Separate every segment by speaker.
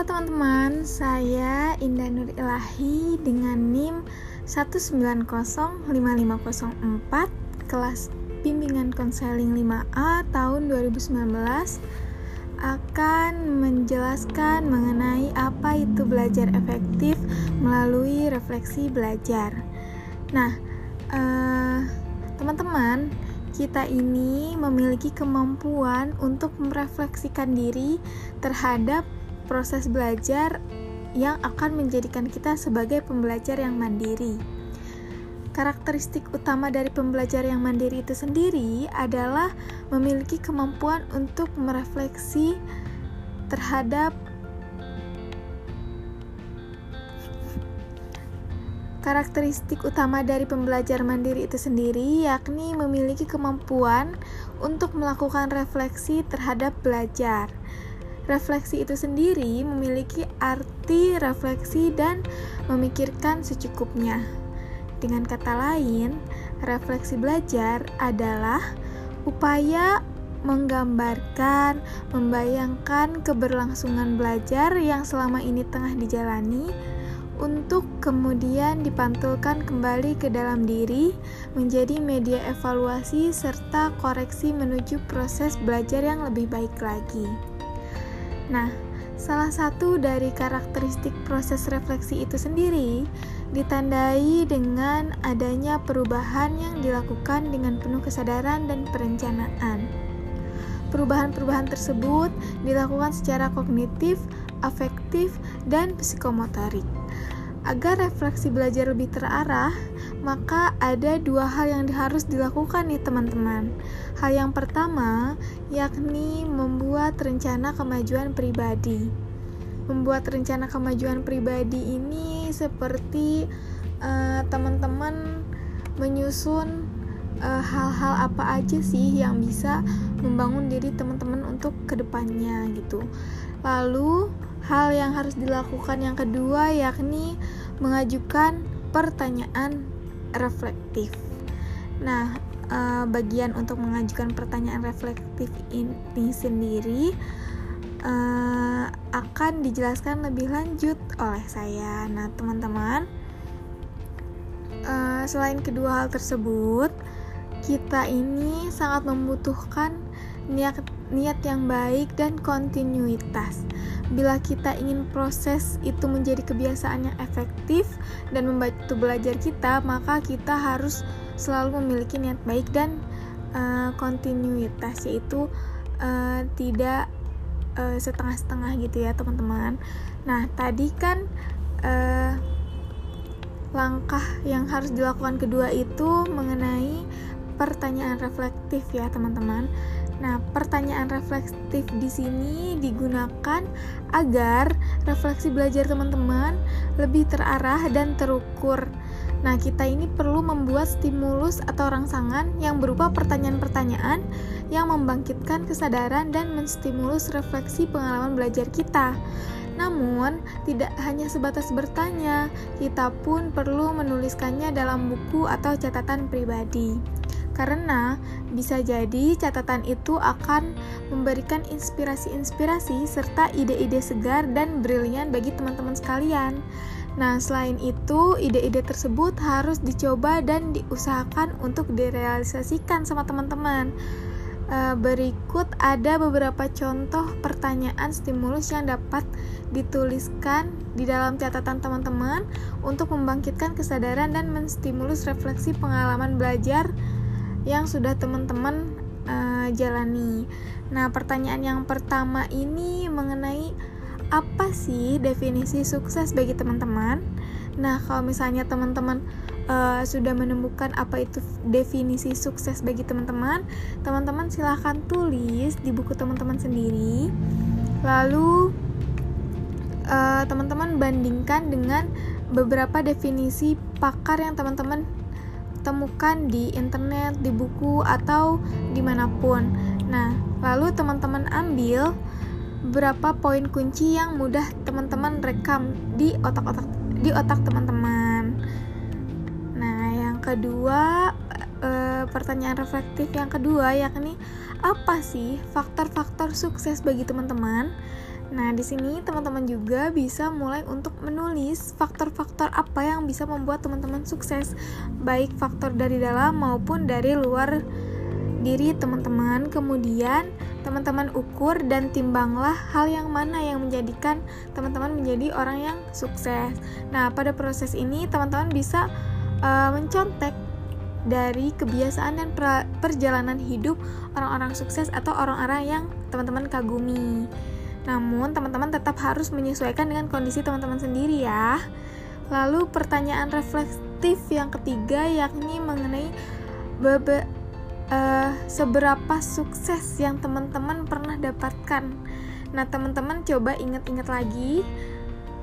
Speaker 1: Halo teman-teman, saya Indah Nur Ilahi dengan NIM 1905504 kelas bimbingan konseling 5A tahun 2019 akan menjelaskan mengenai apa itu belajar efektif melalui refleksi belajar. Nah, uh, teman-teman, kita ini memiliki kemampuan untuk merefleksikan diri terhadap proses belajar yang akan menjadikan kita sebagai pembelajar yang mandiri. Karakteristik utama dari pembelajar yang mandiri itu sendiri adalah memiliki kemampuan untuk merefleksi terhadap Karakteristik utama dari pembelajar mandiri itu sendiri yakni memiliki kemampuan untuk melakukan refleksi terhadap belajar. Refleksi itu sendiri memiliki arti refleksi dan memikirkan secukupnya. Dengan kata lain, refleksi belajar adalah upaya menggambarkan, membayangkan keberlangsungan belajar yang selama ini tengah dijalani untuk kemudian dipantulkan kembali ke dalam diri menjadi media evaluasi serta koreksi menuju proses belajar yang lebih baik lagi. Nah, salah satu dari karakteristik proses refleksi itu sendiri ditandai dengan adanya perubahan yang dilakukan dengan penuh kesadaran dan perencanaan. Perubahan-perubahan tersebut dilakukan secara kognitif, afektif, dan psikomotorik. Agar refleksi belajar lebih terarah, maka ada dua hal yang harus dilakukan nih teman-teman. Hal yang pertama yakni membuat rencana kemajuan pribadi. Membuat rencana kemajuan pribadi ini seperti uh, teman-teman menyusun uh, hal-hal apa aja sih yang bisa membangun diri teman-teman untuk ke depannya gitu. Lalu hal yang harus dilakukan yang kedua yakni mengajukan pertanyaan reflektif. Nah, uh, bagian untuk mengajukan pertanyaan reflektif ini sendiri uh, akan dijelaskan lebih lanjut oleh saya. Nah, teman-teman, uh, selain kedua hal tersebut, kita ini sangat membutuhkan niat niat yang baik dan kontinuitas. Bila kita ingin proses itu menjadi kebiasaan yang efektif dan membantu belajar kita, maka kita harus selalu memiliki niat baik dan uh, kontinuitas, yaitu uh, tidak uh, setengah-setengah gitu ya, teman-teman. Nah, tadi kan uh, langkah yang harus dilakukan kedua itu mengenai pertanyaan reflektif ya, teman-teman. Nah, pertanyaan reflektif di sini digunakan agar refleksi belajar teman-teman lebih terarah dan terukur. Nah, kita ini perlu membuat stimulus atau rangsangan yang berupa pertanyaan-pertanyaan yang membangkitkan kesadaran dan menstimulus refleksi pengalaman belajar kita. Namun, tidak hanya sebatas bertanya, kita pun perlu menuliskannya dalam buku atau catatan pribadi karena bisa jadi catatan itu akan memberikan inspirasi-inspirasi serta ide-ide segar dan brilian bagi teman-teman sekalian. Nah, selain itu, ide-ide tersebut harus dicoba dan diusahakan untuk direalisasikan sama teman-teman. E, berikut ada beberapa contoh pertanyaan stimulus yang dapat dituliskan di dalam catatan teman-teman untuk membangkitkan kesadaran dan menstimulus refleksi pengalaman belajar yang sudah teman-teman uh, jalani. Nah, pertanyaan yang pertama ini mengenai apa sih definisi sukses bagi teman-teman? Nah, kalau misalnya teman-teman uh, sudah menemukan apa itu definisi sukses bagi teman-teman, teman-teman silahkan tulis di buku teman-teman sendiri. Lalu uh, teman-teman bandingkan dengan beberapa definisi pakar yang teman-teman temukan di internet, di buku, atau di mana pun. Nah, lalu teman-teman ambil berapa poin kunci yang mudah teman-teman rekam di otak-otak di otak teman-teman. Nah, yang kedua e, pertanyaan reflektif yang kedua yakni apa sih faktor-faktor sukses bagi teman-teman? Nah, di sini teman-teman juga bisa mulai untuk menulis faktor-faktor apa yang bisa membuat teman-teman sukses, baik faktor dari dalam maupun dari luar diri teman-teman. Kemudian, teman-teman ukur dan timbanglah hal yang mana yang menjadikan teman-teman menjadi orang yang sukses. Nah, pada proses ini teman-teman bisa uh, mencontek dari kebiasaan dan perjalanan hidup orang-orang sukses atau orang-orang yang teman-teman kagumi. Namun, teman-teman tetap harus menyesuaikan dengan kondisi teman-teman sendiri ya. Lalu, pertanyaan reflektif yang ketiga yakni mengenai bebe, uh, seberapa sukses yang teman-teman pernah dapatkan. Nah, teman-teman coba ingat-ingat lagi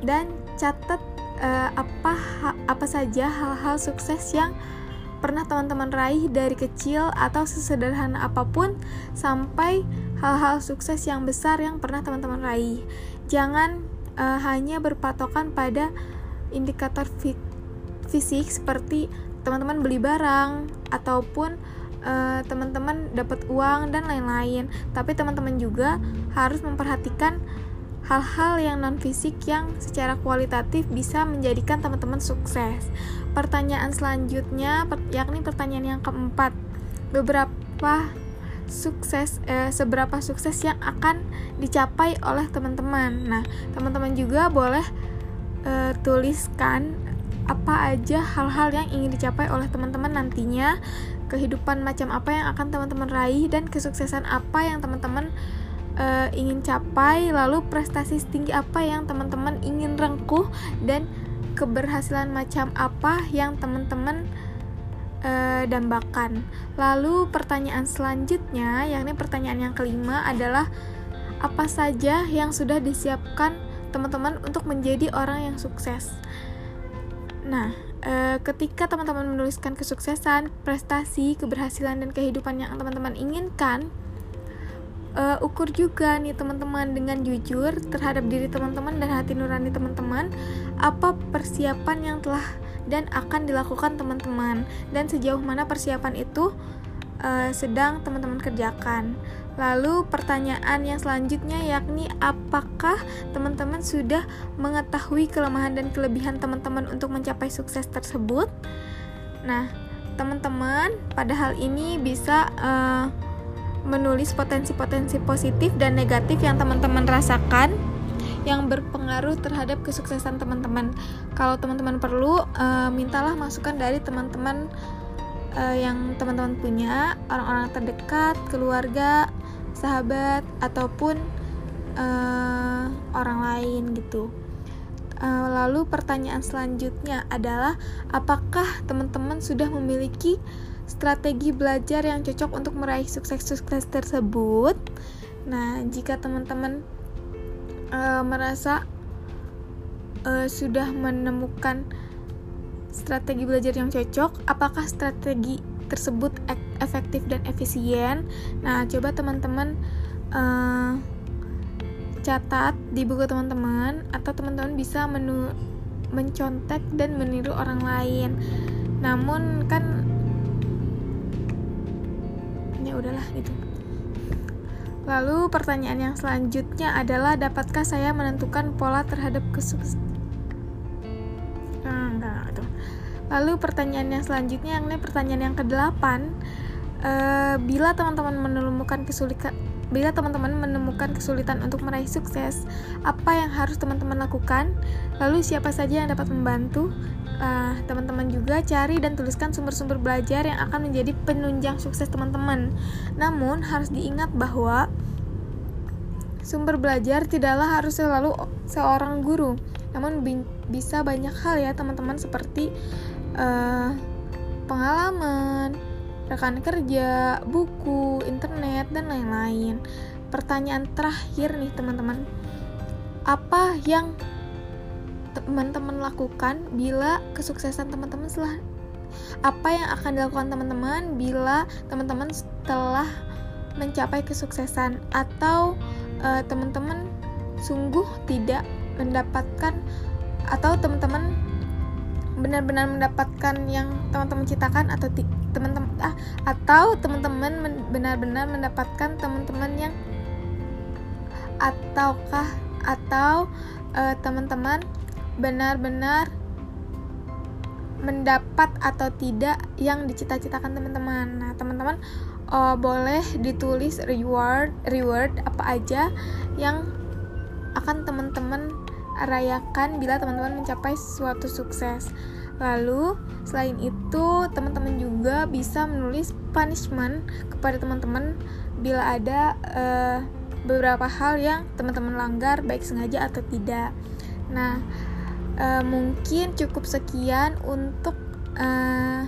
Speaker 1: dan catat uh, apa apa saja hal-hal sukses yang pernah teman-teman raih dari kecil atau sesederhana apa pun sampai hal-hal sukses yang besar yang pernah teman-teman raih. Jangan uh, hanya berpatokan pada indikator fi fisik seperti teman-teman beli barang ataupun uh, teman-teman dapat uang dan lain-lain. Tapi teman-teman juga harus memperhatikan hal-hal yang non fisik yang secara kualitatif bisa menjadikan teman-teman sukses. Pertanyaan selanjutnya yakni pertanyaan yang keempat. Beberapa sukses eh, seberapa sukses yang akan dicapai oleh teman-teman. Nah, teman-teman juga boleh eh, tuliskan apa aja hal-hal yang ingin dicapai oleh teman-teman nantinya, kehidupan macam apa yang akan teman-teman raih dan kesuksesan apa yang teman-teman uh, ingin capai, lalu prestasi setinggi apa yang teman-teman ingin rengkuh dan keberhasilan macam apa yang teman-teman uh, dambakan. Lalu pertanyaan selanjutnya, yakni pertanyaan yang kelima adalah apa saja yang sudah disiapkan teman-teman untuk menjadi orang yang sukses. Nah, e, ketika teman-teman menuliskan kesuksesan, prestasi, keberhasilan, dan kehidupan yang teman-teman inginkan, uh, ukur juga nih teman-teman dengan jujur terhadap diri teman-teman dan hati nurani teman-teman apa persiapan yang telah dan akan dilakukan teman-teman dan sejauh mana persiapan itu uh, sedang teman-teman kerjakan. Lalu pertanyaan yang selanjutnya yakni apakah teman-teman sudah mengetahui kelemahan dan kelebihan teman-teman untuk mencapai sukses tersebut? Nah, teman-teman pada hal ini bisa uh, menulis potensi-potensi positif dan negatif yang teman-teman rasakan yang berpengaruh terhadap kesuksesan teman-teman. Kalau teman-teman perlu, uh, mintalah masukan dari teman-teman uh, yang teman-teman punya, orang-orang terdekat, keluarga, sahabat, ataupun uh, orang lain gitu. Lalu pertanyaan selanjutnya adalah apakah teman-teman sudah memiliki strategi belajar yang cocok untuk meraih sukses-sukses tersebut. Nah, jika teman-teman uh, merasa uh, sudah menemukan strategi belajar yang cocok, apakah strategi tersebut efektif dan efisien? Nah, coba teman-teman uh, catat di buku teman-teman atau teman-teman bisa menu mencontek dan meniru orang lain. Namun kan ya udahlah gitu lalu pertanyaan yang selanjutnya adalah dapatkah saya menentukan pola terhadap kesuksesan gitu. lalu pertanyaan yang selanjutnya yang ini pertanyaan yang kedelapan e, bila teman-teman menemukan kesulitan bila teman-teman menemukan kesulitan untuk meraih sukses, apa yang harus teman-teman lakukan? Lalu siapa saja yang dapat membantu? uh, teman-teman juga cari dan tuliskan sumber-sumber belajar yang akan menjadi penunjang sukses teman-teman. Namun harus diingat bahwa sumber belajar tidaklah harus selalu seorang guru, namun bi bisa banyak hal ya teman-teman seperti uh, pengalaman, rekan kerja, buku, internet dan lain-lain. Pertanyaan terakhir nih teman-teman, apa yang teman-teman lakukan bila kesuksesan teman-teman setelah apa yang akan dilakukan teman-teman bila teman-teman setelah mencapai kesuksesan atau uh, teman-teman sungguh tidak mendapatkan atau teman-teman benar-benar mendapatkan yang teman-teman citakan atau teman-teman ah, atau teman-teman benar-benar mendapatkan teman-teman yang ataukah atau uh, teman-teman benar-benar mendapat atau tidak yang dicita-citakan teman-teman. Nah, teman-teman uh, boleh ditulis reward reward apa aja yang akan teman-teman rayakan bila teman-teman mencapai suatu sukses. Lalu, selain itu, teman-teman juga bisa menulis punishment kepada teman-teman bila ada uh, beberapa hal yang teman-teman langgar baik sengaja atau tidak. Nah, uh, mungkin cukup sekian untuk uh,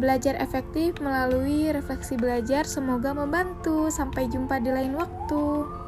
Speaker 1: belajar efektif melalui refleksi belajar. Semoga membantu. Sampai jumpa di lain waktu.